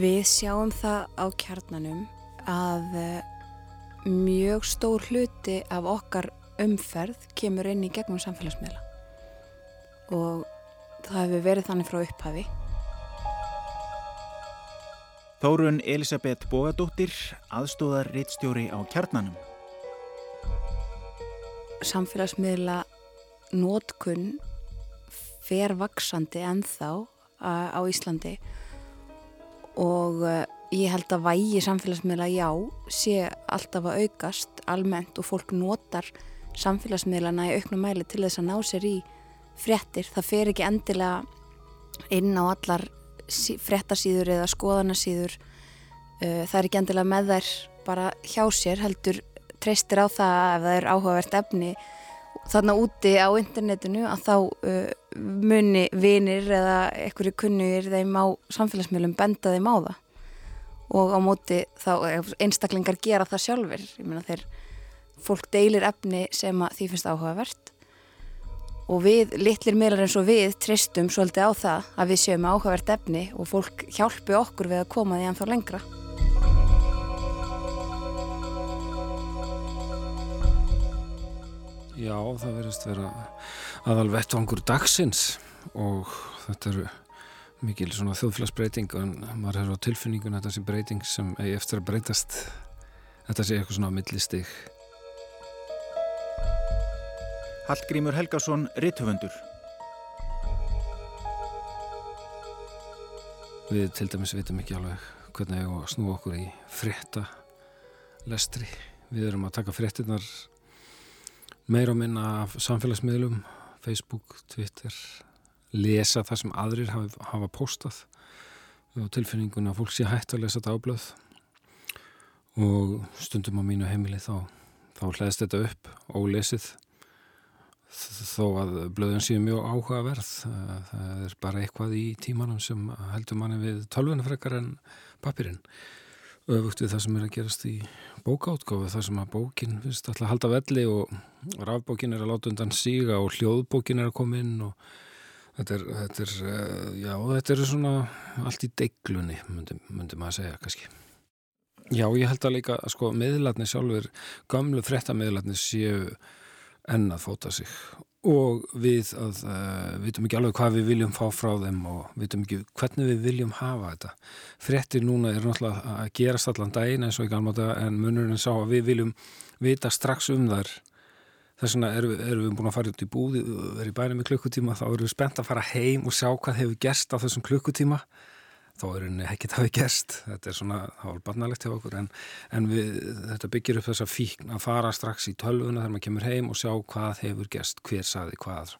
Við sjáum það á kjarnanum að eh, mjög stór hluti af okkar umferð kemur inn í gegnum samfélagsmiðla og það hefur verið þannig frá upphafi. Þórun Elisabeth Bógadóttir, aðstóðar reittstjóri á kjarnanum. Samfélagsmiðla nótkunn fer vaksandi ennþá á Íslandi og ég held að vægi samfélagsmiðla já sé alltaf að aukast almennt og fólk notar samfélagsmiðlana í auknum mæli til þess að ná sér í frettir. Það fer ekki endilega inn á allar frettasíður eða skoðanasíður. Uh, það er ekki endilega með þær bara hjá sér heldur treystir á það ef það er áhugavert efni þarna úti á internetinu að þá uh, muni vinir eða einhverju kunnugir þeim á samfélagsmiðlum benda þeim á það. Og á móti þá einstaklingar gera það sjálfur ég meina þeir fólk deilir efni sem að því finnst áhugavert. Og við, litlir miðlar eins og við tristum svolítið á það að við séum áhugavert efni og fólk hjálpi okkur við að koma því ennþá lengra. Já, það verðist vera aðal vettvangur dagsins. Og þetta eru mikil svona þjóðfélagsbreyting en maður er á tilfinningun þetta sé breyting sem eigi eftir að breytast. Þetta sé eitthvað svona millistig Hallgrímur Helgason, Ritthöfundur Við til dæmis vitum ekki alveg hvernig við snú okkur í frétta lestri. Við erum að taka fréttinnar meira og minna af samfélagsmiðlum Facebook, Twitter lesa það sem aðrir hafa, hafa postað og tilfinninguna að fólk sé hægt að lesa dáblöð og stundum á mínu heimili þá, þá hlæðist þetta upp ólesið þó að blöðun séu mjög áhugaverð. Það er bara eitthvað í tímanum sem heldur manni við tölvuna frekar en papirinn öfugt við það sem er að gerast í bókáttgáfi þar sem að bókin finnst alltaf að halda velli og rafbókin er að láta undan síga og hljóðbókin er að koma inn og þetta er, þetta er eh, já, þetta er svona allt í deiglunni myndi, myndi maður að segja kannski. Já, ég held að líka sko miðlarni sjálfur, gamlu fréttamiðlarni séu enn að fóta sig og við að uh, vitum ekki alveg hvað við viljum fá frá þeim og vitum ekki hvernig við viljum hafa þetta. Frettir núna er náttúrulega að gerast allan daginn eins og ekki alveg en munurinn sá að við viljum vita strax um þar þess vegna erum við, erum við búin að fara út í búði verið bænum í klukkutíma þá erum við spennt að fara heim og sjá hvað hefur gerst á þessum klukkutíma þá er henni ekkert hafi gerst. Þetta er svona hálfbarnalegt hjá okkur en, en við, þetta byggir upp þessa fíkn að fara strax í tölvuna þegar maður kemur heim og sjá hvað hefur gerst hver saði hvað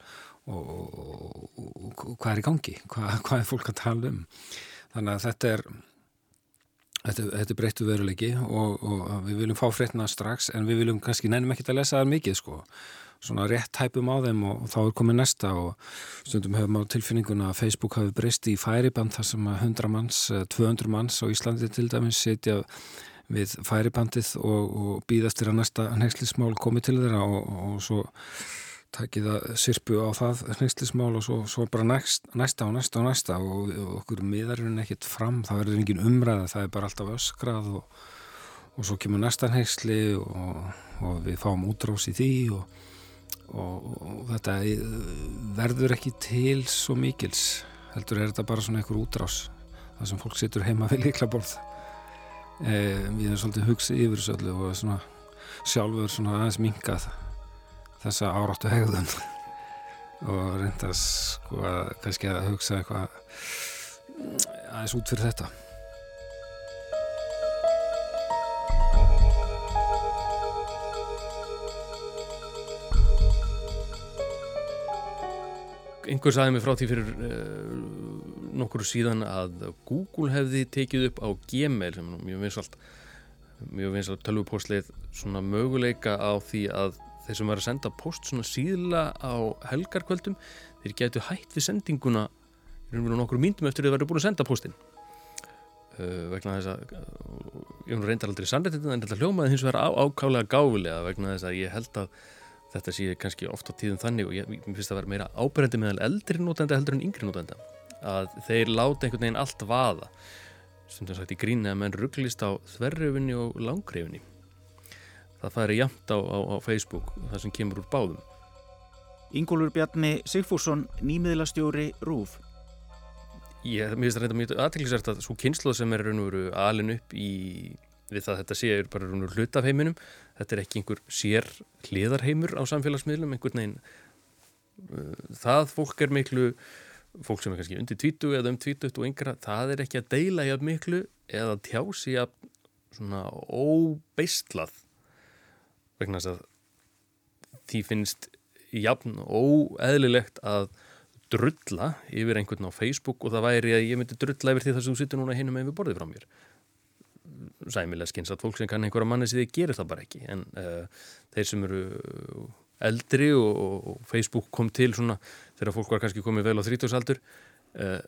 og, og, og, og hvað er í gangi hvað, hvað er fólk að tala um. Þannig að þetta er þetta, þetta breyttu veruleiki og við viljum fá fréttina strax en við viljum kannski nefnum ekkert að lesa það mikið sko svona rétt hæpum á þeim og, og þá er komið næsta og stundum hefum á tilfinninguna að Facebook hafi breyst í færiband þar sem 100 manns, 200 manns á Íslandi til dæmis setja við færibandið og, og býðast þér að næsta nexlismál komið til þeirra og, og svo takið að sirpu á það nexlismál og svo, svo bara næst, næsta og næsta og næsta og okkur miðarinn ekkert fram, það verður engin umræða, það er bara alltaf öskrað og svo kemur næsta nexli og við fáum útrás í því og og, og þetta verður ekki til svo mikils heldur er þetta bara svona einhver útrás það sem fólk situr heima við líklaborð e, við erum svolítið hugsið yfir þessu öllu og svona sjálfur svona aðeins mingað þessa áráttu hegðun. Og reynda sko að kannski að hugsa eitthvað aðeins út fyrir þetta einhver saði mig frá því fyrir uh, nokkur síðan að Google hefði tekið upp á Gmail sem er mjög vinsalt mjög vinsalt tölvupóstlið svona möguleika á því að þeir sem var að senda post svona síðla á helgarkvöldum þeir getu hætt við sendinguna nokkur mínutum eftir að þeir væri búin að senda postin uh, vegna þess að uh, ég reyndar aldrei sannleitin en þetta hljómaði hins vegar ákálega gáfilega vegna þess að ég held að þetta sé kannski ofta tíðum þannig og ég, finnst að vera meira áberendi meðal eldri nótenda heldur en yngri nótenda að þeir láta einhvern veginn allt vaða. Stundum sagt í gríni að menn rugglist á þverrifinni og langrifinni. Það færi jamt á, á, á Facebook það sem kemur úr báðum. Ingólfur Bjarni Sigfússon, nýmiðlastjóri Rúf. Ég finnst það reynda mjög aðtæklusert að svo kynslu sem er raun og veru alin upp í við það að þetta sé er bara og hlut af heiminum. Þetta er ekki einhver sér hliðarheimur á samfélagsmiðlum, einhvern veginn uh, það fólk er miklu fólk sem er kannski undir tvítu eða um tvítut og yngra, það er ekki að deila hjá miklu eða tjási að svona óbeistlað vegna þess að því finnst jafn óeðlilegt að drulla yfir einhvern á Facebook og það væri að ég myndi drulla yfir því þess að þú sittur núna hinum með við borðið frá mér sæmilega skynsat fólk sem kann einhverja manni sem þið gerir það bara ekki. En uh, þeir sem eru eldri og, og Facebook kom til svona þegar fólk var kannski komið vel á 30-saldur uh,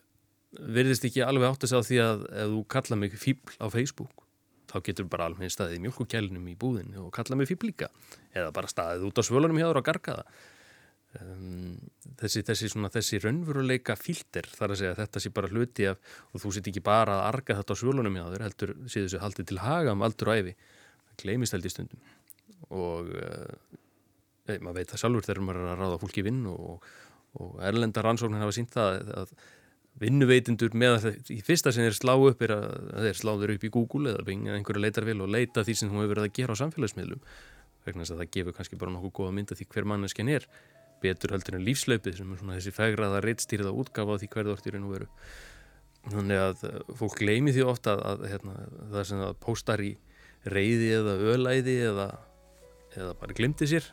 verðist ekki alveg átt að segja því að ef þú kalla mig fíbl á Facebook þá getur bara alveg staðið í mjölkukælinum í búðin og kalla mig fíbl líka. Eða bara staðið út á svölunum hjá þér og garga það um, þessi, þessi, svona, þessi raunveruleika fílter þar að segja að þetta sé bara hluti af og þú sitt ekki bara að arga þetta á svölunum hjá þér heldur séu þessu haldið til haga um aldur og æfi það gleimist held í stundum. Og uh, maður veit það sjálfur þegar maður er að ráða fólki vinn og, og erlenda rannsóknir hafa sínt það að vinnuveitindur með að það í fyrsta sem þeir slá upp er að þeir slá þeir upp í Google eða einhverju leitarvil og leita því sem þú hefur verið að gera á samfélagsmiðlum vegna þess að það gefur kannski bara nokkuð góða mynda því hver manneskjan er betur heldur en lífslaupið sem er svona þessi fegraða reittstýrða útgafa því hverðu orðir einu veru. Þannig að uh, fólk gleymi því ofta að, að hérna, það sem það póstar í reyði eða ölæði eða, eða bara glimti sér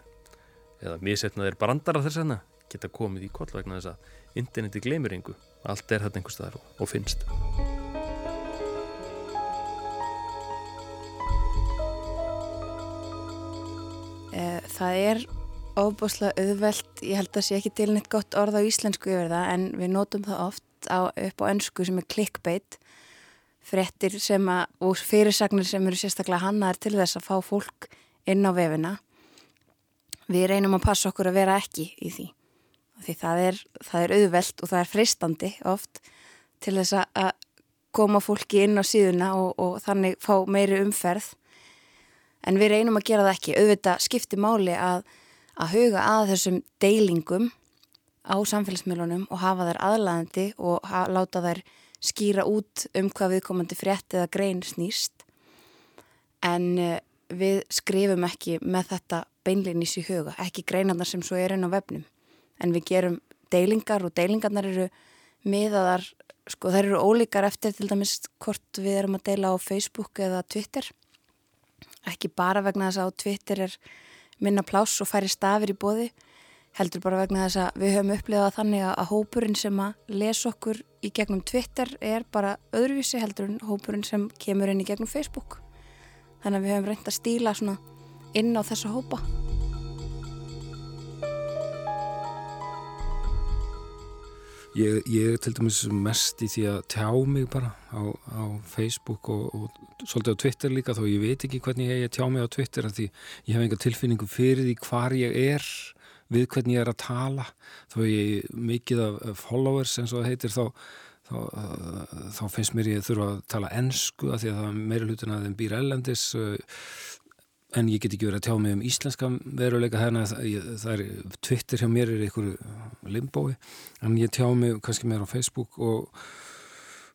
eða misetnaðir brandara þess að geta komið í koll vegna þess að interneti gleymir einhver allt er þetta einhver staðar og finnst. Eh, Það er óbúslega auðvelt, ég held að sé ekki til neitt gott orð á íslensku yfir það en við notum það oft á, upp á önsku sem er clickbait. Frettir sem að, og fyrirsagnir sem eru sérstaklega hannaðar til þess að fá fólk inn á vefina. Við reynum að passa okkur að vera ekki í því. Því það er, það er auðvelt og það er freistandi oft til þess að koma fólki inn á síðuna og, og þannig fá meiri umferð. En við reynum að gera það ekki. Auðvitað skipti máli að, að huga að þessum deilingum á samfélagsmiðlunum og hafa þær aðlæðandi og láta þær skýra út um hvað viðkomandi frétt eða grein snýst. En uh, við skrifum ekki með þetta beinleinis í huga, ekki greinarnar sem svo er inn á vefnum. En við gerum deilingar og deilingarnar eru miðaðar, sko þær eru ólíkar eftir til dæmis hvort við erum að deila á Facebook eða Twitter. Ekki bara vegna þess að á Twitter er minna pláss og færi stafir í bóði heldur bara vegna þess að við höfum upplifað þannig að hópurinn sem að lesa okkur í gegnum Twitter er bara öðruvísi heldur en hópurinn sem kemur inn í gegnum Facebook. Þannig að við höfum reynd að stíla inn á þessa hópa Ég, ég er til dæmis mest í því að tjá mig bara á, á Facebook og, og svolítið á Twitter líka þó ég veit ekki hvernig ég tjá mig á Twitter því ég hef enga tilfinningu fyrir því hvar ég er við hvernig ég er að tala. Þó ég mikið af followers eins og það heitir þá, þá, þá finnst mér ég þurfa að tala ennsku að því að það meira hlutin að þeim býr ellendis en ég get ekki verið að tjá mig um íslenska veruleika hérna. Það er Twitter hjá mér er einhverju limbói en ég tjá mig kannski meira á Facebook og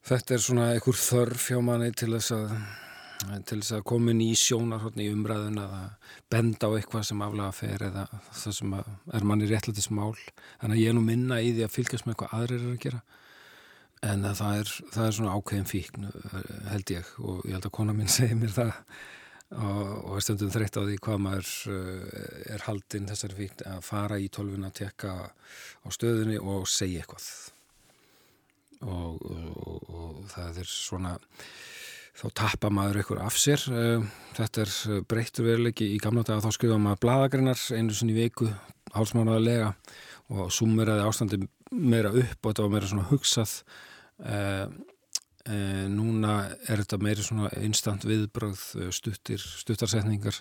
þetta er svona einhver þörf hjá manni til þess að til þess að koma inn í sjónar í umræðun að benda á eitthvað sem aflega fer eða það sem er manni réttlætis mál þannig að ég er nú minna í því að fylgjast með hvað aðrir er að gera. En það er, það er svona ákveðin fíkn held ég og ég held að kona minn segir mér það og er stundum þreytt á því hvað maður er haldinn þessari fíkn að fara í tólfuna að tekka á stöðunni og segja eitthvað. Og, og, og það er svona þá tapar maður eitthvað af sér þetta er breyttur veruleiki. Í gamla dag þá skrifa maður bladagreinar einu sinni viku, hálsmánaðarlega og sumeraði ástandi meira upp og þetta var meira svona hugsað E, núna er þetta meiri svona instant viðbröð stuttir, stuttarsetningar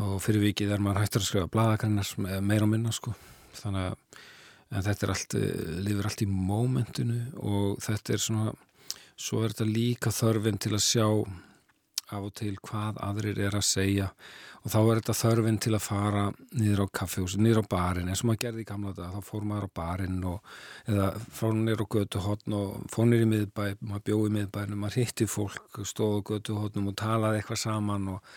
og fyrir vikið er maður hættur að skrifa bladagreinar meira og minna sko. Þannig að þetta er allt, lifir allt í mómentinu og þetta er svona svo er þetta líka þörfin til að sjá af og til hvað aðrir er að segja. Og þá er þetta þörfin til að fara niður á kaffehús, niður á barinn eins og maður gerði í gamla dag, þá fór maður á barinn og, eða fór niður á götuhotn og fór niður í miðbæ, maður bjóði í miðbænum, maður hitti fólk, stóð á götuhotnum og talaði eitthvað saman og,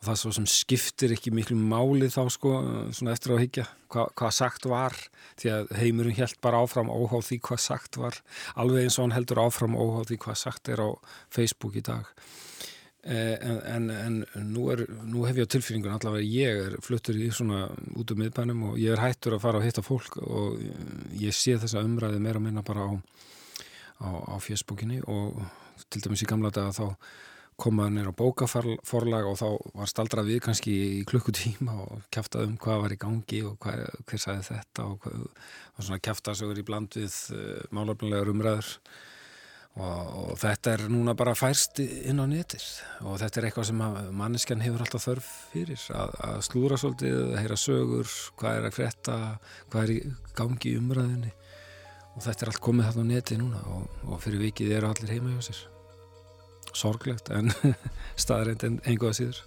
og það svo sem skiptir ekki miklu máli þá sko, svona eftir á higgja hva, hvað sagt var, því að heimurinn held bara áfram óháð því hvað sagt var. Alveg eins og hann heldur áfram óháð því hvað sagt er á Facebook í dag en, en, en nú, er, nú hef ég á tilfinningun allavega ég er fluttur í svona út um miðbænum og ég er hættur að fara að hitta fólk og ég sé þessa umræði meira að minna bara á, á, á fjösbókinni og til dæmis í gamla daga þá komaður nýra á bókaforlag og þá var staldrað við kannski í klukkutíma og kæftað um hvað var í gangi og hvað, hver sagði þetta og, hvað, og svona kæftað í bland við eh, málefnilegar umræður Og, og þetta er núna bara færst inn á netir og þetta er eitthvað sem manneskjan hefur alltaf þörf fyrir að, að slúra svolítið, að heyra sögur hvað er að kretta, hvað er í gangi umræðinni og þetta er allt komið þarna á neti núna og, og fyrir vikið eru allir heima hjá sér. Sorglegt en staðrænt en einhvað síður.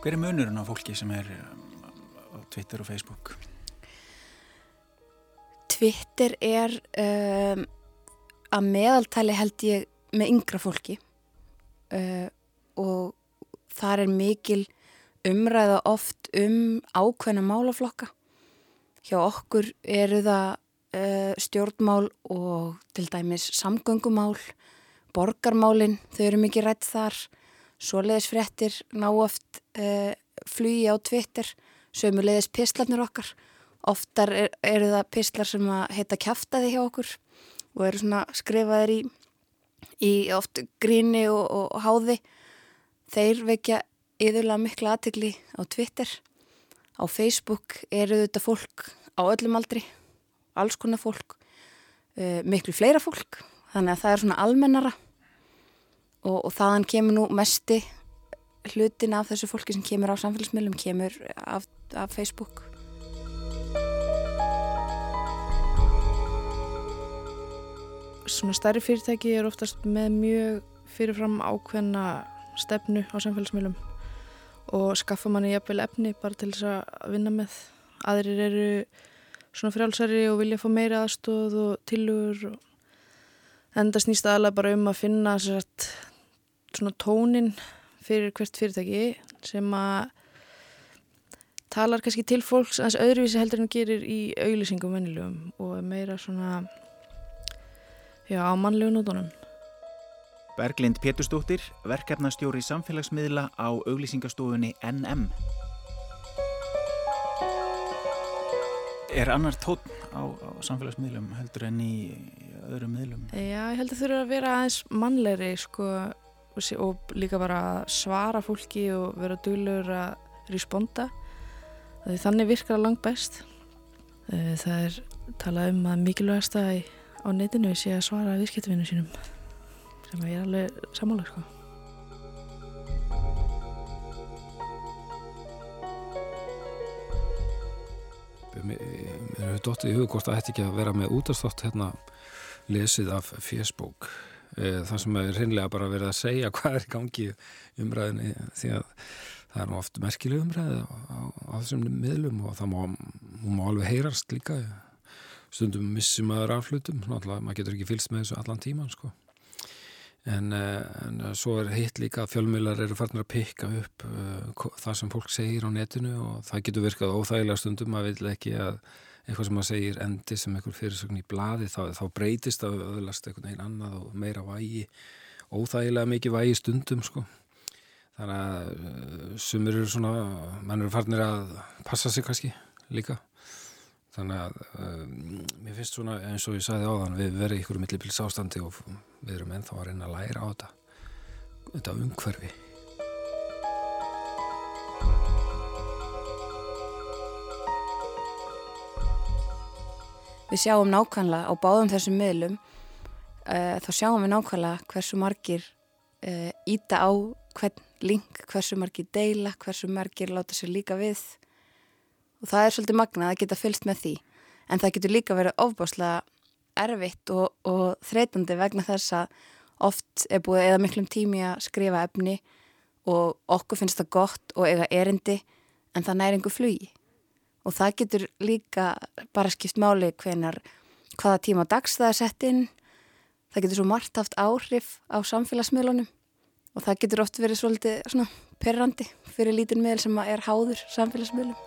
Hver er munurinn á fólki sem er Twitter og Facebook? Twitter er um, að meðaltali held ég með yngra fólki uh, og þar er mikil umræða oft um ákveðna málaflokka. Hjá okkur eru það uh, stjórnmál og til dæmis samgöngumál, borgarmálinn, þau eru mikið rætt þar, svoleiðisfrettir ná oft uh, flugi á Twitter sömulegis pislarnir okkar. Oftar er, eru það pislar sem heita kæftæði hjá okkur og eru svona skrifaðir í, í oft gríni og, og háði. Þeir vekja yðurlega mikla aðtegli á Twitter. Á Facebook eru þetta fólk á öllum aldri alls konar fólk uh, miklu fleira fólk. Þannig að það er svona almennara og, og þaðan kemur nú mesti hlutin af þessu fólki sem kemur á samfélagsmiðlum kemur af, af Facebook. Svona stærri fyrirtæki er oftast með mjög fyrirfram ákveðna stefnu á samfélagsmiðlum og skaffa manni jafnvel efni bara til þess að vinna með. Aðrir eru svona frjálsari og vilja fá meira aðstóð og tilugur og enda snýst aðalega bara um að finna svona tónin fyrir hvert fyrirtæki sem að talar kannski til fólks aðeins öðruvísi heldur en gerir í auglýsingum vennilegum og meira svona já, á mannlegu nótunum. Berglind Péturstóttir, verkefnastjóri samfélagsmiðla á auglýsingastofunni NM. Er annar tótn á, á samfélagsmiðlum heldur en í öðrum miðlum? Já, ég held að þurfa að vera aðeins mannlegri sko og líka bara svara fólki og vera dölur að responda. Þannig virkar það langt best eh, það er talað um að mikilvægast að á netinu sé að svara viðskiptavinu sínum sem er alveg sammála sko. Mér hefur dóttið í hug hvort að þetta ekki að vera með útastátt hérna lesið af Facebook Eh, það sem er hinnlega bara verið að segja hvað er í gangi umræðinni því að það er nú oft merkileg umræði á, á, þessum miðlum og það má, má alveg heyrast líka stundum missum maður af hlutum náttúrulega maður getur ekki fylst með þessu allan tíman sko. en, eh, en svo er hitt líka að fjölmjölar eru farin að pikka upp uh, það sem fólk segir á netinu og það getur virkað óþægilega stundum maður vil ekki að eitthvað sem maður segir endi sem einhver fyrirsögn í bladi þá, þá breytist það öðlast einhvern veginn annað og meira vægi óþægilega mikið vægi stundum sko. Þannig að uh, sumir eru svona mann eru farnir að passa sig kannski líka. Þannig að um, mér finnst svona eins og ég sagði áðan við verðum ykkur millipils ástandi og við erum ennþá að reyna að læra á þetta þetta umhverfi við sjáum nákvæmlega á báðum þessum miðlum uh, þá sjáum við nákvæmlega hversu margir uh, íta á hvern link, hversu margir deila, hversu margir láta sér líka við. Og það er svolítið magnað að geta fylst með því. En það getur líka verið ofbáslega erfitt og, og þreytandi vegna þess að oft er búið eða miklum tími að skrifa efni og okkur finnst það gott og eiga erindi en það næri einhver flugi og það getur líka bara skipt máli hvenar hvaða tíma dags það er sett inn. Það getur svo margt haft áhrif á samfélagsmiðlunum. Og það getur oft verið svolítið perrandi fyrir lítinn miðl sem er háður samfélagsmiðlum.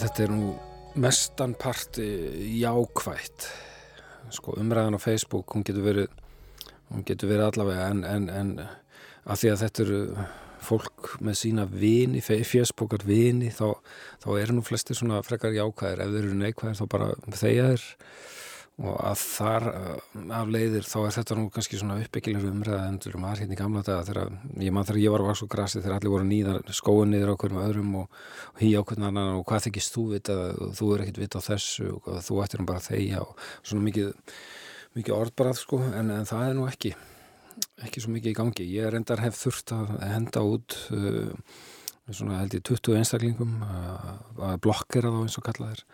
Þetta er nú mestan parti jákvætt. Sko umræðan á Facebook hún getur verið hún getur verið allavega en, en, en að því að þetta eru fólk með sína vini, fjöspokar vini þá, þá eru nú flesti svona frekar jákvæðir, ef þeir eru neikvæðir þá bara þeia þeir. Og að þar eh, af leiðir þá er þetta nú kannski svona uppbyggilegur umræða endur um aðhérni gamla daga þegar ég mann þegar ég var á vaks og grasi þegar allir voru nýðar skóin niður á hverjum öðrum og, og hí á hvernig annan og hvað þykist þú vita? Og þú er ekkit vita á þessu og þú ættir um bara að þeia og svona mikið, mikið orðbarað sko en, en það er nú ekki ekki svo mikið í gangi. Ég reyndar hef þurft að henda út uh, svona held ég 20 einstaklingum uh, að blokkera þá eins og kallaðir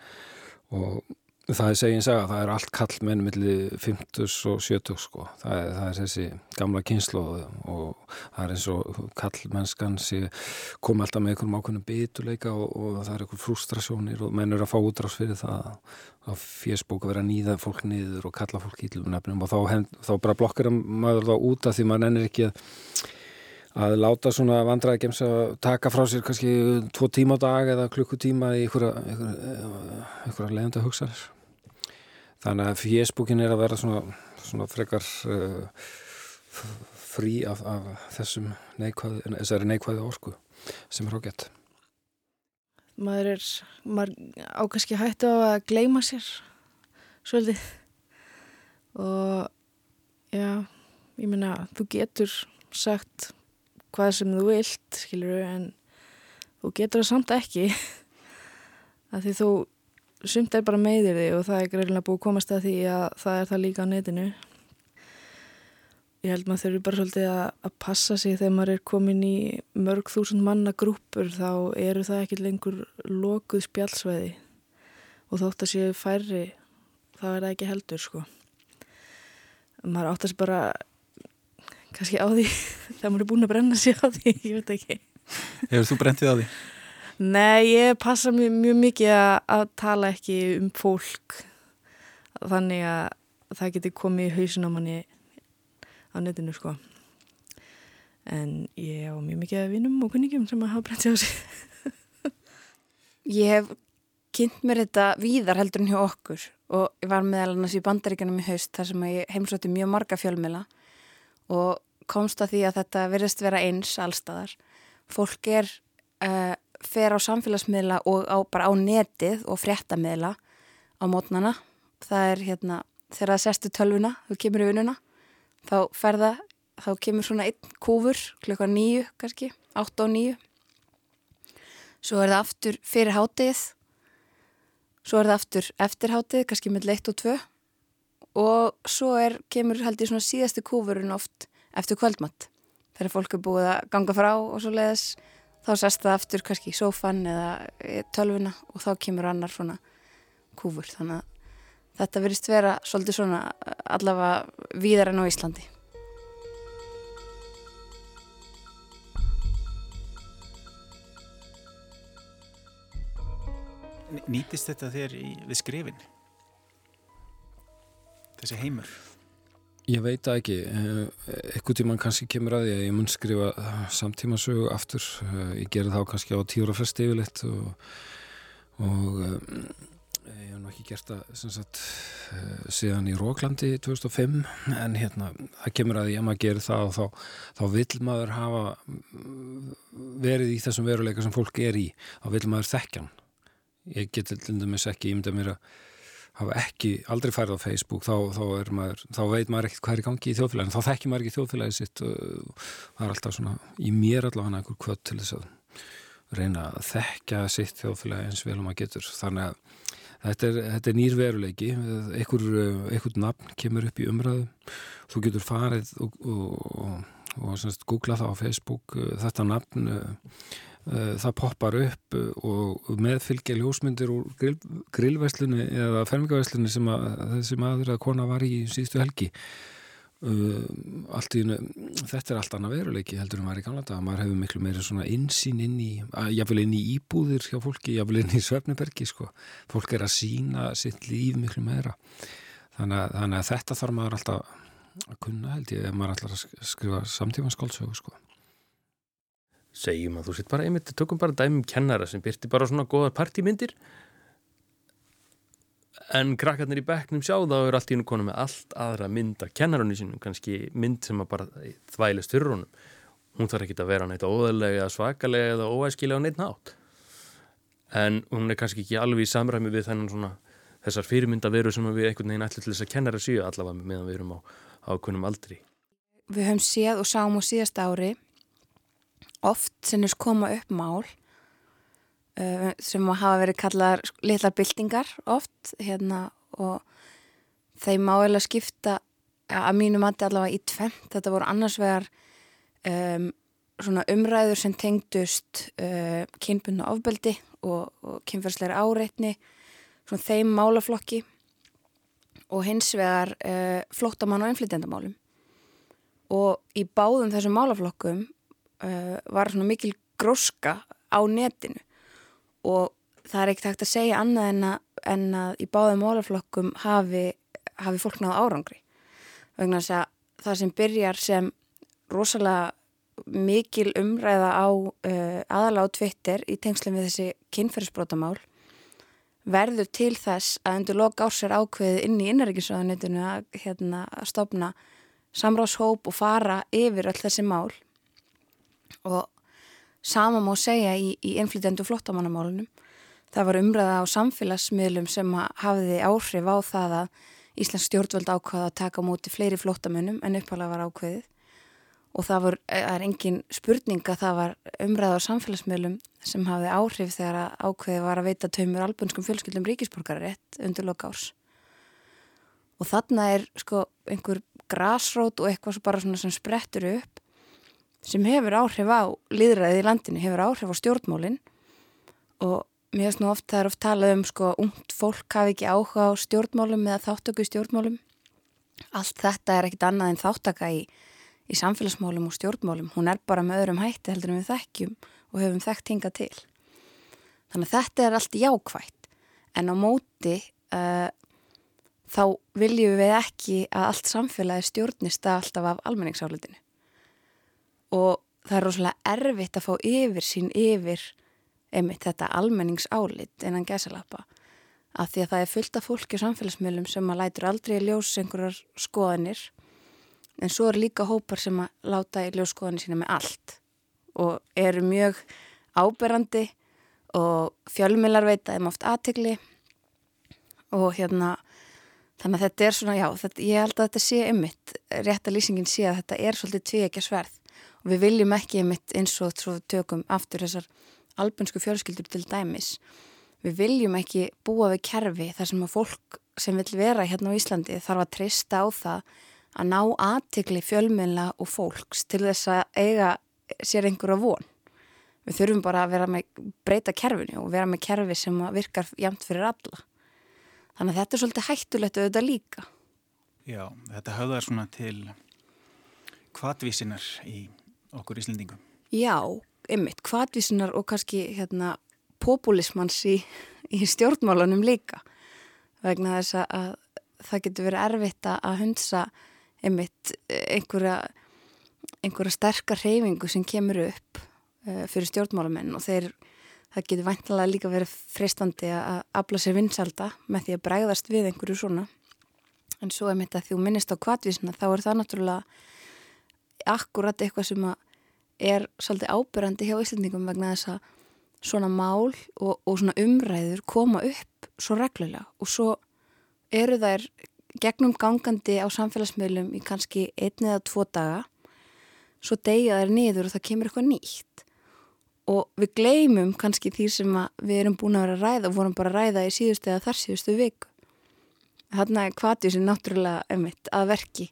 og Það er segjins að það er allt kall menn millir 50 og 70 sko. Það er, það er þessi gamla kynslu og það er eins og kall mennskan kom alltaf með einhverjum ákveðnum bituleika og, og það er einhver frustrasjónir og menn eru að fá útrás fyrir það að fjersbók að vera nýða fólk niður og kalla fólk í tlunafnum og þá, hend, þá bara blokkar maður þá úta því maður ennir ekki að að láta svona vandraði gems að taka frá sér kannski tvo tíma á dag eða klukkutíma í einhverja leiðandi hugsanir þannig að fjesbúkin er að vera svona, svona frekar uh, frí af, af þessum þessari neikvæði orku sem er ágætt. Maður er maður ákvæmski hættu á að gleima sér svolítið. Og já, ég meina þú getur sagt hvað sem þú vilt skilur en þú getur það samt ekki. Að því þú sumt er bara meðir því og það er greiðilega búið að komast að því að það er það líka á netinu. Ég held maður þurfi bara svolítið að, að passa sig þegar maður er komin í mörg þúsund manna grúpur þá eru það ekki lengur lokuð spjálsveiði og þótt að séu færri þá er það ekki heldur sko. Maður áttast bara kannski á því þegar maður er búin að brenna sig á því, ég veit ekki. Hefur þú brendið á því? Nei, ég passa mjög, mjög mikið að, tala ekki um fólk þannig að það geti komið í hausin á manni á netinu sko en ég á mjög mikið vinum og kunningum sem að hafa brendið á sig Ég hef kynnt mér þetta víðar heldur en hjá okkur og ég var meðal annars í bandaríkanum í haust þar sem ég heimsótti mjög marga fjölmila og komst að því að þetta verðist vera eins allstaðar. Fólk er uh, fer á samfélagsmiðla og á, bara á netið og fréttamiðla á mótnana. Það er hérna, þegar það sestu tölvuna, þú kemur í vinnuna, þá ferða, þá kemur svona einn kúfur, klukka nýju kannski, átt á nýju. Svo er það aftur fyrir hátegið, svo er það aftur eftir hátegið, kannski með leitt og tvö og svo er, kemur held ég svona síðasti kúfurinn oft eftir kvöldmatt. Þegar fólk er búið að ganga frá og svo leiðis þá sest það aftur kannski í sófan eða tölvuna og þá kemur annar svona kúfur þannig að þetta verist vera svolítið svona allavega víðar enn á Íslandi Nýtist þetta þér í, við skrifin? Þessi heimur? Ég veit það ekki, eitthvað tíman kannski kemur að því að ég mun skrifa samtímasögu aftur, ég gerði þá kannski á tíur og fyrst yfirleitt og, og ég hef nú ekki gert það sagt, síðan í Róklandi 2005 en hérna það kemur að því að maður gerir það og þá, þá vil maður hafa verið í þessum veruleika sem fólk er í, þá vil maður þekkjan. Ég get til dæmis ekki ímynda mér að hafa ekki aldrei færið á Facebook þá, þá, maður, þá veit maður ekkert hvað er í gangi í þjóðfélaginu. Þá þekkir maður ekki þjóðfélagið sitt það er alltaf svona, í mér allavega einhver kvöld til þess að reyna að þekka sitt þjóðfélagi eins vel og maður getur. Þannig að þetta er, þetta er nýr veruleiki. Einhver, einhver nafn kemur upp í umræðu. Þú getur farið og, og, og, og googla það á Facebook uh, þetta nafn uh, uh, það poppar upp uh, og meðfylgja ljósmyndir úr grill, grillveslunni eða fermingaveslunni sem að þessi maður að kona var í síðustu helgi. Allt í þetta er allt annað veruleiki heldur en var í gamla dag, maður hefur miklu meira svona insýn inn í, jáfnvel inn í íbúðir hjá fólki, jáfnvel inn í Svefnibergi sko, fólk er að sína sitt líf miklu meira. Þannig að, þannig að þetta þarf maður alltaf að kunna held ég, ef maður alltaf skrifa samtíma skálsögu sko Segjum að þú sitt bara einmitt, tökum bara dæmum kennara sem byrti bara svona góða partímyndir. En krakkarnir í bekknum sjá þá er allt í hennu konu með allt aðra mynd af kennarunni sínum, kannski mynd sem að bara þvælist fyrir honum. Hún þarf ekki að vera neitt óðarlega svakalega eða óæskilega á neitt nátt en hún er kannski ekki alveg í samræmi við þennan svona þessar fyrirmynda veru sem við einhvern veginn ætlum til þess að kennara síu allavega meðan við erum á ákunum aldri. Við höfum séð og sáum á síðast ári oft er koma upp mál uh, sem hafa verið kallar litlar byltingar oft hérna og þeim máilega skipta að mínu mati allavega í tvent þetta voru annars vegar um, umræður sem tengdust uh, kynbundna ofbeldi og, og kynferðsleira áreitni svona þeim málaflokki og hins vegar uh, flóttamann og einflýtendamálum og í báðum þessum málaflokkum uh, var svona mikil gróska á netinu. Og það er ekkert hægt að segja annað en að, en að í báðum málaflokkum hafi, hafi fólk náðu árangri. Vegna þess að það sem byrjar sem rosalega mikil umræða á uh, aðalega á Twitter í tengslum við þessi kynferðisbrótamál verður til þess að undir lok árs er ákveðið inn í innrækisraðanitinu að, hérna, að stopna samráðshóp og fara yfir all þessi mál og sama má segja í, í innflytjandu flottamannamálunum. Það var umræða á samfélagsmiðlum sem hafiði áhrif á það að Íslands stjórnvöld ákvaða að taka múti fleiri flottamönnum en uppalega var ákveðið og það var, er engin spurning að það var umræða á samfélagsmiðlum sem hafiði áhrif þegar að ákveðið var að veita taumur albunskum fjölskyldum ríkisborgarætt undir lokárs. Og þarna er sko einhver grásrót og eitthvað bara svona sem sprettur upp sem hefur áhrif á liðræðið í landinu, hefur áhrif á stjórnmólinn og mér finnst nú oft það er oft talað um sko ungt fólk hafi ekki áhuga á stjórnmálum eða þáttöku í stjórnmálum. Allt þetta er ekkit annað en þáttaka í, í samfélagsmálum og stjórnmálum. Hún er bara með öðrum hætti heldur en við þekkjum og hefum þekkt hinga til. Þannig að þetta er allt jákvægt en á móti uh, þá viljum við ekki að allt samfélagi stjórnist að alltaf af almenningsálutinu það er rosalega erfitt að fá yfir sín yfir einmitt þetta almenningsálit innan gæsalappa að því að það er fullt af fólki á samfélagsmiðlum sem að lætur aldrei í ljós einhverjar skoðanir en svo er líka hópar sem að láta í ljós skoðanir sína með allt og eru mjög áberandi og fjölmilar veita þeim oft aðtegli og hérna þannig að þetta er svona, já, þetta, ég held að þetta sé ymmit, rétt að lýsingin sé að þetta er svolítið tvið ekki að sverð og við viljum ekki ymmit eins og svo tökum aftur þessar albunsku fjölskyldur til dæmis. Við viljum ekki búa við kerfi þar sem að fólk sem vil vera hérna á Íslandi þarf að trista á það að ná aðtikli fjölmiðla og fólks til þess að eiga sér einhverja von. Við þurfum bara að vera með breyta kerfinu og vera með kerfi sem virkar jæmt fyrir alla. Þannig að þetta er svolítið hættulegt auðvitað líka. Já, þetta höfðar svona til kvatvísinar í okkur Íslendingum. Já, ymmit, kvatvísinar og kannski hérna populismans í, í stjórnmálunum líka vegna þess að það getur verið erfitt að hundsa ymmit einhverja, einhverja sterkar reyfingu sem kemur upp uh, fyrir stjórnmálamenn og þeir, það getur væntalega líka verið freistandi að afla sér vinsalda með því að bregðast við einhverju svona. En svo er mitt að því þú minnist á kvatvísina þá er það náttúrulega akkurat eitthvað sem að er svolítið ábyrrandi hjá Íslandingum vegna þess að svona mál og, og svona umræður koma upp svo reglulega og svo eru þær gegnum gangandi á samfélagsmiðlum í kannski einn eða tvo daga. Svo degja þær niður og það kemur eitthvað nýtt. Og við gleymum kannski því sem við erum búin að vera að ræða og vorum bara að ræða í síðustu eða þar síðustu viku. Þarna er kvatið sem náttúrulega emitt að verki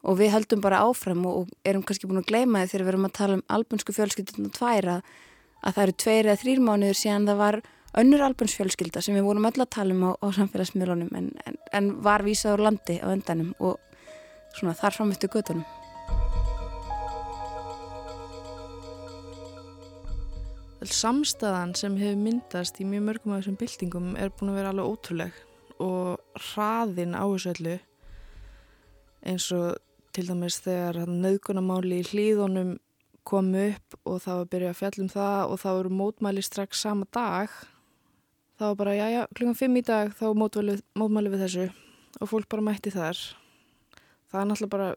og við höldum bara áfram og, og erum kannski búin að gleyma þið þegar við erum að tala um albunsku fjölskyldunum tværa að það eru tveir eða þrýr mánuður síðan það var önnur albunsfjölskylda sem við vorum öll að tala um á, á samfélagsmiðlunum en, en, en var vísað úr landi á öndanum og svona þar fram eftir göttunum. Samstæðan sem hefur myndast í mjög mörgum af þessum byltingum er búin að vera alveg ótrúleg og hraðin á þessu öllu eins og til dæmis þegar nöðgunamáli í hlýðunum kom upp og það var að byrja að fjallum það og það voru mótmæli strax sama dag þá var bara, já já, klukkan 5 í dag þá mótmæli, mótmæli við þessu. Og fólk bara mætti þar. Það er náttúrulega bara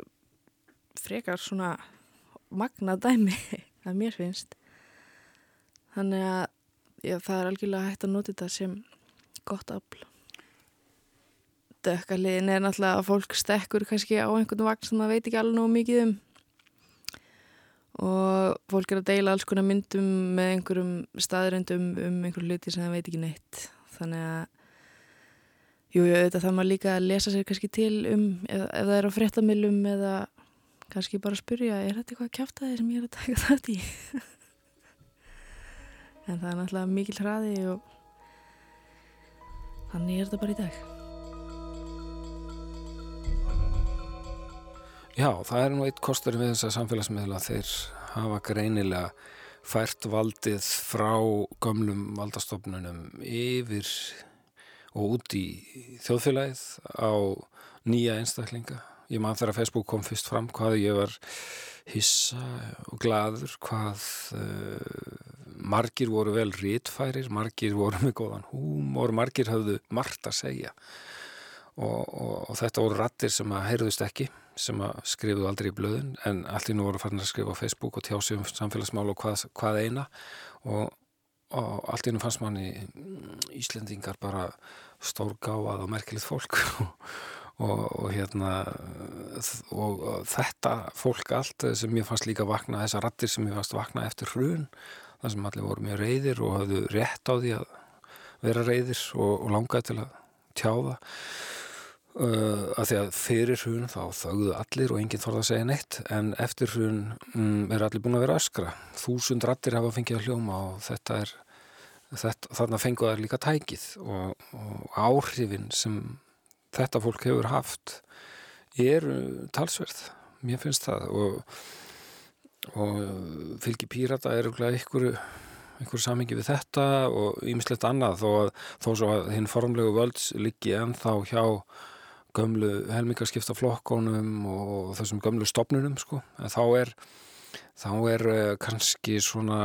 frekar svona magnað dæmi að mér finnst. Þannig að já, það er algjörlega hægt að nota þetta sem gott afl. Dökkaliðin er náttúrulega að fólk stekkur kannski á einhvern vagn sem það veit ekki alveg nógu mikið um. Og fólk er að deila alls konar myndum með einhverjum staðröndum um einhverju hluti sem það veit ekki neitt. Þannig að, jú, jú, þetta þarf maður líka að lesa sér kannski til um, ef, ef það er á fréttamilum eða kannski bara að spurja, er þetta eitthvað að þið sem ég er að taka það í? en það er náttúrulega mikil hraði og þannig er þetta bara í dag Já, það er nú eitt kostur við þessa samfélagsmiðla þeir hafa greinilega fært valdið frá gömlum valdastofnunum yfir og út í þjóðfélagið á nýja einstaklinga. Ég man þegar Facebook kom fyrst fram hvað ég var hissa og gladur hvað uh, margir voru vel rítfærir, margir voru með góðan húmor, margir hafðu margt að segja og, og, og þetta voru rattir sem að heyrðust ekki sem að skrifuðu aldrei í blöðin en allt í nú voru farin að skrifa á Facebook og tjási um samfélagsmál og hvað, hvað eina. Og, og allt í nú fannst manni Íslendingar bara stórgáað og merkilegt fólk. Og hérna og þetta fólk allt sem ég fannst líka vakna, þessar rattir sem ég fannst vakna eftir hrun þar sem allir voru mjög reyðir og hafðu rétt á því að vera reyðir og, og langaði til að tjáða uh, að því að fyrir hrun þá þauðu allir og enginn þorða að segja neitt en eftir hrun um, er allir búin að vera öskra. Þúsund rattir hafa fengið að hljóma og þetta er þetta, þarna fenguð er líka tækið og, og áhrifin sem þetta fólk hefur haft eru talsverð mér finnst það. Og og fylgi pírata er einhverju einhverju samingi við þetta og ýmislegt annað. Þó, að, þó svo að hinn formlegu völds liggi ennþá hjá gömlu helmingarskipta flokkonum og þessum gömlu stopnunum sko. en þá er þá er uh, kannski svona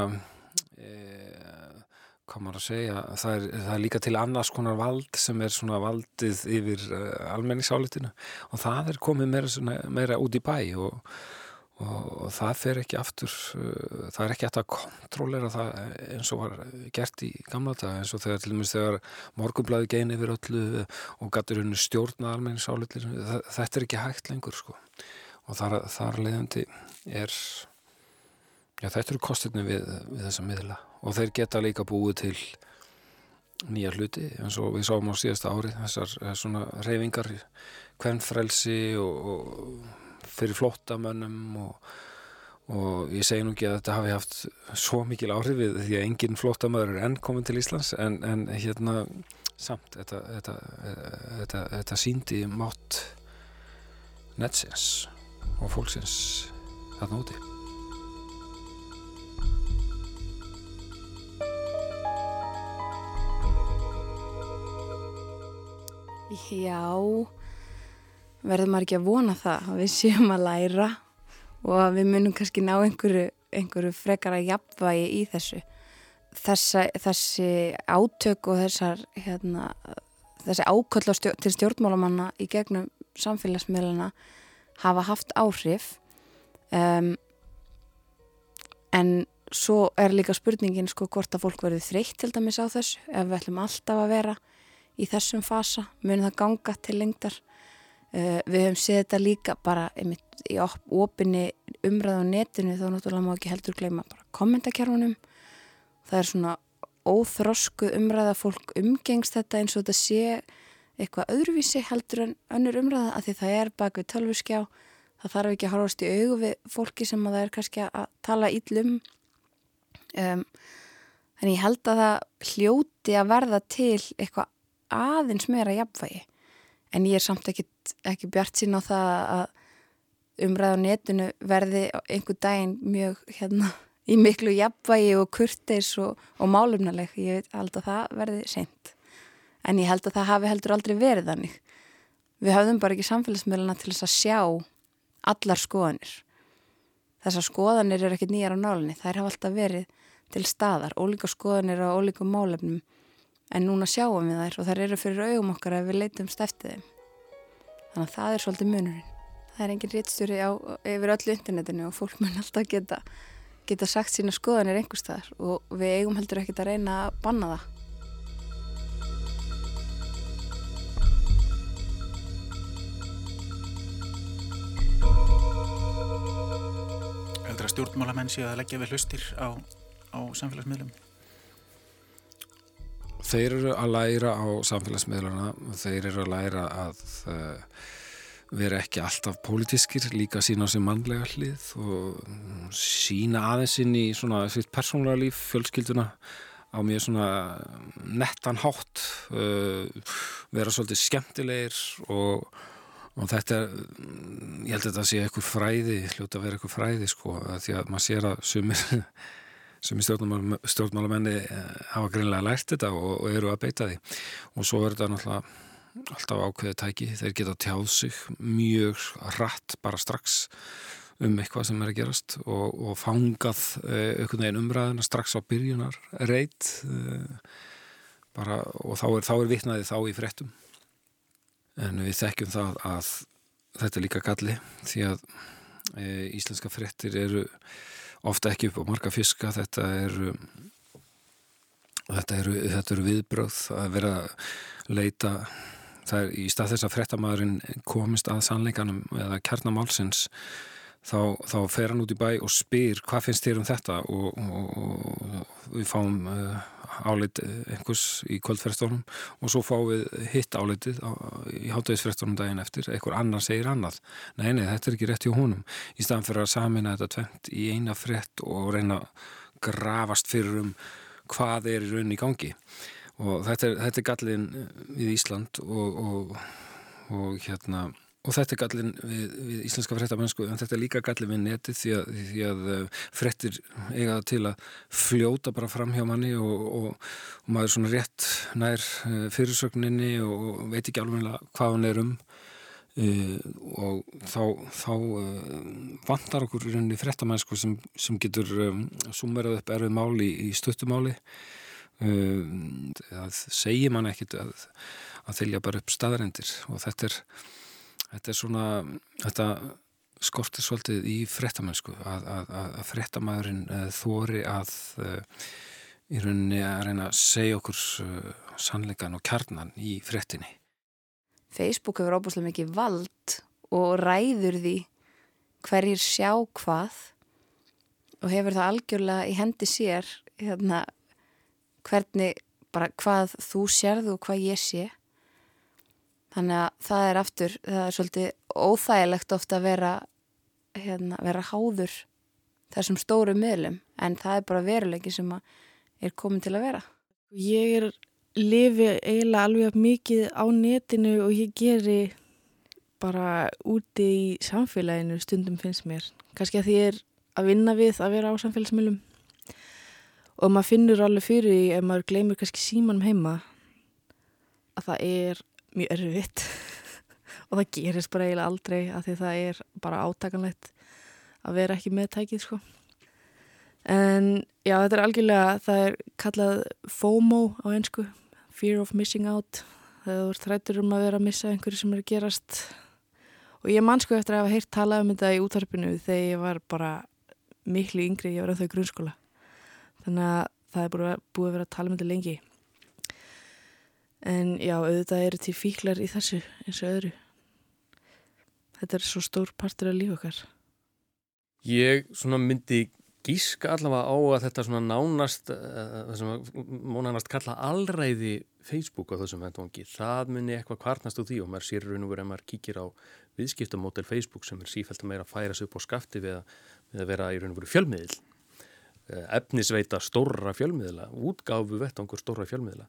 eh, hvað maður að segja það er, það er líka til annars konar vald sem er svona valdið yfir uh, almenningsálitinu og það er komið meira, meira út í bæ og og það fer ekki aftur uh, það er ekki eftir að kontrollera það eins og var gert í gamla dag eins og þegar til dæmis þegar morgunblæði gein yfir öllu og gætur henni stjórna almenni sáleitir þetta er ekki hægt lengur sko. Og þar, þar leiðandi er já þetta eru kostirni við, við þessa miðla. Og þeir geta líka búið til nýja hluti eins og við sáum á síðasta ári þessar svona reyfingar hvernfrelsi og, og fyrir flottamönnum og, og ég segi nú ekki að þetta hafi haft svo mikil áhrifið því að engin flottamöður er enn komin til Íslands en, en hérna samt þetta, þetta, þetta, þetta síndi mátt netsins og fólksins þarna úti. Já verður maður ekki að vona það að við séum að læra og að við munum kannski ná einhverju, einhverju frekara jafnvægi í þessu. Þessa, þessi átök og þessar hérna, þessi áköll stjórn, til stjórnmálamanna í gegnum samfélagsmiðluna hafa haft áhrif. Um, en svo er líka spurningin sko hvort að fólk verður þreytt til dæmis á þessu ef við ætlum alltaf að vera í þessum fasa munum það ganga til lengdar Uh, við höfum séð þetta líka bara einmitt, í opinni umræðu á netinu þá náttúrulega má ekki heldur gleyma kommentarkerfunum það er svona óþrosku umræða fólk umgengst þetta eins og þetta sé eitthvað öðruvísi heldur en önnur umræða að því það er bak við tölvuskjá. Það þarf ekki að horfast í augu við fólki sem að það er kannski að tala íllum um, en ég held að það hljóti að verða til eitthvað aðeins meira jafnvægi en ég er samt ekki, ekki bjart sín á það að umræða á netinu verði einhver daginn mjög hérna í miklu jafnvægi og kurtis og, og málumnaleg, ég held að það verði seint. En ég held að það hafi heldur aldrei verið þannig. Við höfðum bara ekki samfélagsmiðluna til þess að sjá allar skoðanir. Þessar skoðanir eru ekkert nýjar á nálinni, þær hafa alltaf verið til staðar, ólíka skoðanir á ólíkum málefnum en núna sjáum við þær og þær eru fyrir augum okkar ef við leitumst eftir þeim. Þannig að það er svolítið munurinn. Það er engin réttstjóri yfir öllu internetinu og fólk mun alltaf geta, geta sagt sína skoðanir einhverstaðar og við eigum heldur ekkert að reyna að banna það. heldur að stjórnmálamenn séu að leggja við hlustir á, á samfélagsmiðlum? Þeir eru að læra á samfélagsmiðluna þeir eru að læra að uh, vera ekki alltaf pólitískir, líka sína á sem mannlega hlið og sína aðeins inn í svona sitt persónulega líf, fjölskylduna á mjög svona nettan hátt uh, vera svolítið skemmtilegir og og þetta er, ég held að þetta sé eitthvað fræði, hljóta að vera eitthvað fræði sko, því að maður sér að sumir, sumir stjórnmál, stjórnmálamenni eh, hafa greinlega lært þetta og, og eru að beita því. Og svo er þetta náttúrulega alltaf ákveðið tæki, þeir geta tjáð sig mjög rætt bara strax um eitthvað sem er að gerast og, og fangað eh, einhvern veginn umræðina strax á byrjunar reyt eh, bara, og þá er, þá er vitnaði þá í frettum en við þekkjum það að þetta er líka galli því að e, íslenska frettir eru ofta ekki upp á marga fiska. Þetta eru þetta eru, eru viðbröð að vera að leita það er í stað þess að frettamæðurinn komist að sannleikanum eða kjarnamálsins þá, þá fer hann út í bæ og spyr hvað finnst þér um þetta? Og, og, og við fáum uh, álit einhvers í kvöldferðstónum og svo fáum við hitt álitið á, í hátægisferðstónum daginn eftir. Einhver annar segir annað. Nei, nei, þetta er ekki rétt hjá honum. Í staðan fyrir að samina þetta tvent í eina frett og reyna að grafast fyrir um hvað er í rauninni í gangi. Og þetta er, er gallin við Ísland og, og hérna Og þetta er gallin við, við íslenska frettamennsku en þetta er líka gallin við neti því að, því að eh, frettir eiga til að fljóta bara fram hjá manni og, og, og maður er svona rétt nær eh, fyrirsögninni og veit ekki alveg hvað hann er um. Uh, og þá, þá uh, vantar okkur í rauninni frettamennsku sem, sem getur um, sumerað upp erfið máli í stuttumáli uh, það segir mann ekkit að, að þylja bara upp staðarendir og þetta er þetta er svona þetta skortir svolítið í frettamönsku að, að, að frettamæðurinn þóri að uh, í rauninni að reyna að segja okkur uh, sannleikan og kjarnan í frettinni Facebook hefur óbúslega mikið vald og ræður því hverjir sjá hvað og hefur það algjörlega í hendi sér hérna, hvernig bara hvað þú sérðu og hvað ég sé Þannig að það er aftur, það er svolítið óþægilegt ofta að vera, hérna, vera háður þessum stóru miðlum en það er bara veruleiki sem er komin til að vera. Ég er lifið eiginlega alveg mikið á netinu og ég geri bara úti í samfélaginu stundum finnst mér. Kanski að því ég er að vinna við að vera á samfélagsmiðlum og maður finnur alveg fyrir ef maður gleymur kannski símanum heima að það er mjög erfitt og það gerist bara eiginlega aldrei af því það er bara átakanlegt að vera ekki með tækið sko. En já, þetta er algjörlega, það er kallað FOMO á einsku, Fear of Missing Out, þegar þú ert þrættur um að vera að missa einhverju sem er að gerast. Og ég man sko eftir að hafa heyrt talað um þetta í útvarpinu þegar ég var bara miklu yngri, ég var á þau grunnskóla. Þannig að það er búið að vera að tala um þetta lengi en já, auðvitað eru til fíklar í þessu eins og öðru. Þetta er svo stór partur af líf okkar. Ég myndi gíska allavega á að þetta nánast uh, það sem mónanast kalla allræði Facebook á þessum vendvangi, það muni eitthvað kvarnast úr því og maður sér raun og verið að maður kíkir á viðskiptamódel Facebook sem er sífælt að meira að færa sig upp á skafti við að, við að vera í raun og verið fjölmiðil eh, efnisveita stóra fjölmiðila útgáfu vettvangur stóra fjölmiðila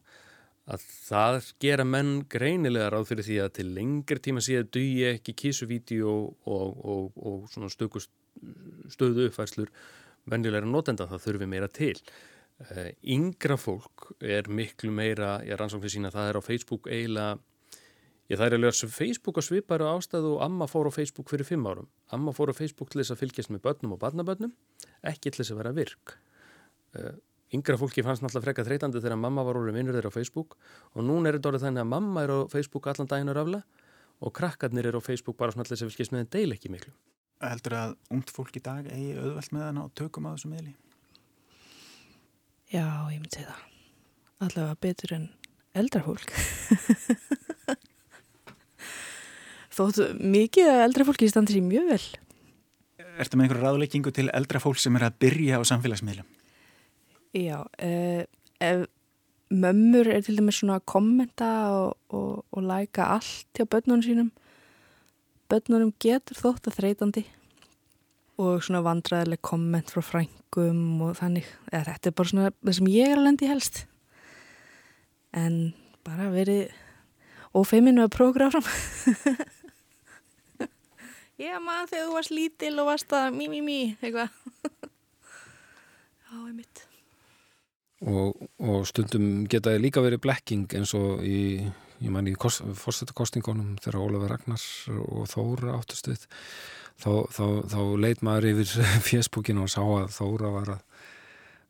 að það gera menn greinilega ráð fyrir því að til lengri tíma síðan dugi ekki kísuvídeó og, og, og svona stöku stöðu uppfærslur venjulega notenda það þurfi meira til. Uh, yngra fólk er miklu meira, ég rannsóknir sína það er á Facebook eiginlega ég það er að lösa Facebook að svipara ástæðu og Amma fór á Facebook fyrir fimm árum. Amma fór á Facebook til þess að fylgjast með börnum og barnabörnum ekki til þess að vera virk. Uh, yngra fólki fannst náttúrulega frekka þreytandi þegar mamma var orðin vinnur þeirra á Facebook og núna er þetta orðið þannig að mamma er á Facebook allan daginn og rafla og krakkarnir er á Facebook bara svona alltaf sem fylgjast með en deil ekki miklu. Heldur að ungt fólk í dag eigi auðvelt með hann á tökum á þessu miðli? Já, ég myndi það. Allavega betur en eldra fólk. Þóttu mikið að eldra fólki standi sér mjög vel. Ertu með einhverju ráðleikingu til eldra fólk sem er að byrja á samfélagsmiðlum? Já, uh, ef mömmur er til dæmis svona að kommenta og, og, og læka allt hjá börnunum sínum börnunum getur þótt að þreytandi. Og svona vandræðileg komment frá frængum og þannig, eða þetta er bara svona það sem ég er að lendi helst. En bara verið ofeiminu að prógra fram Já maður þegar þú varst lítil og varst að mí mí mí eitthvað. Já, ég mitt og, og stundum geta líka verið blekking eins og í, ég man í fórstættakostingunum þegar Ólafur Ragnar og Þóra áttustuð þá, þá, þá leit maður yfir fjersbúkinu og sá að Þóra var að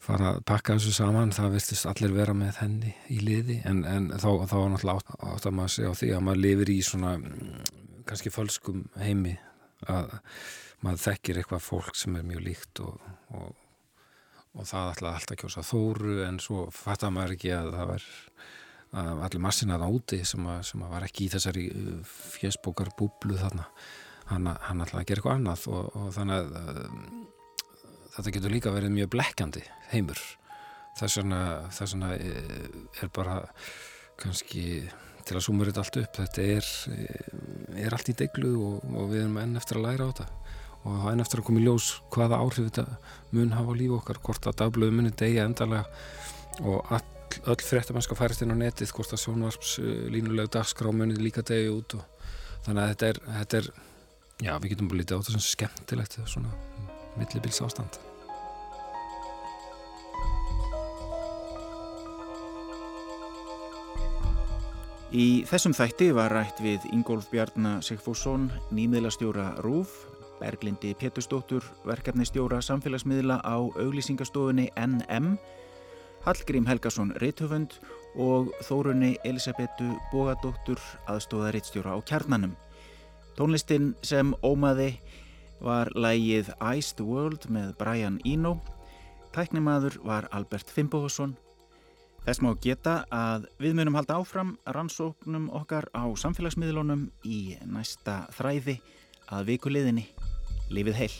fara að pakka þessu saman. Það vistist allir vera með henni í liði. En, en þá, þá var náttúrulega átt, átt að maður segja á því að maður lifir í svona mm, kannski fölskum heimi að maður þekkir eitthvað fólk sem er mjög líkt og, og og það ætlaði alltaf að kjósa þóru en svo fattar maður ekki að það var að allir massinaða úti sem, að, sem að var ekki í þessari uh, fjesbókar búblu þarna. Hann, hann ætlaði að gera eitthvað annað og, og þannig að uh, þetta getur líka verið mjög blekkjandi heimur. Þess vegna, uh, er bara kannski til að sumur þetta allt upp þetta er, er allt í deglu og, og við erum enn eftir að læra á þetta og það er eftir að koma í ljós hvaða áhrif þetta mun hafa á lífu okkar hvort að dagblöðu muni degja endalega og all, öll fréttamennska færist inn á netið hvort að sjónvarps línulega dagskrá muni líka degja út og þannig að þetta er, þetta er já við getum búin lítið á þetta sem skemmtilegt svona millibils ástand. Í þessum þætti var rætt við Ingólf Bjarnar Sigfússon, nýmiðlastjóra RÚF Berglindi Pétursdóttur, verkefnistjóra samfélagsmiðla á auglýsingastofunni NM, Hallgrím Helgason Reithöfund og Þórunni Elisabetu Bogadóttur aðstóðarittstjóra á kjarnanum. Tónlistin sem ómaði var lægið Ice the World með Brian Eno, tæknimaður var Albert Fimbohusson. Þess má geta að við munum halda áfram rannsóknum okkar á samfélagsmiðlunum í næsta þræði að vikuleðinni. Lífið heil.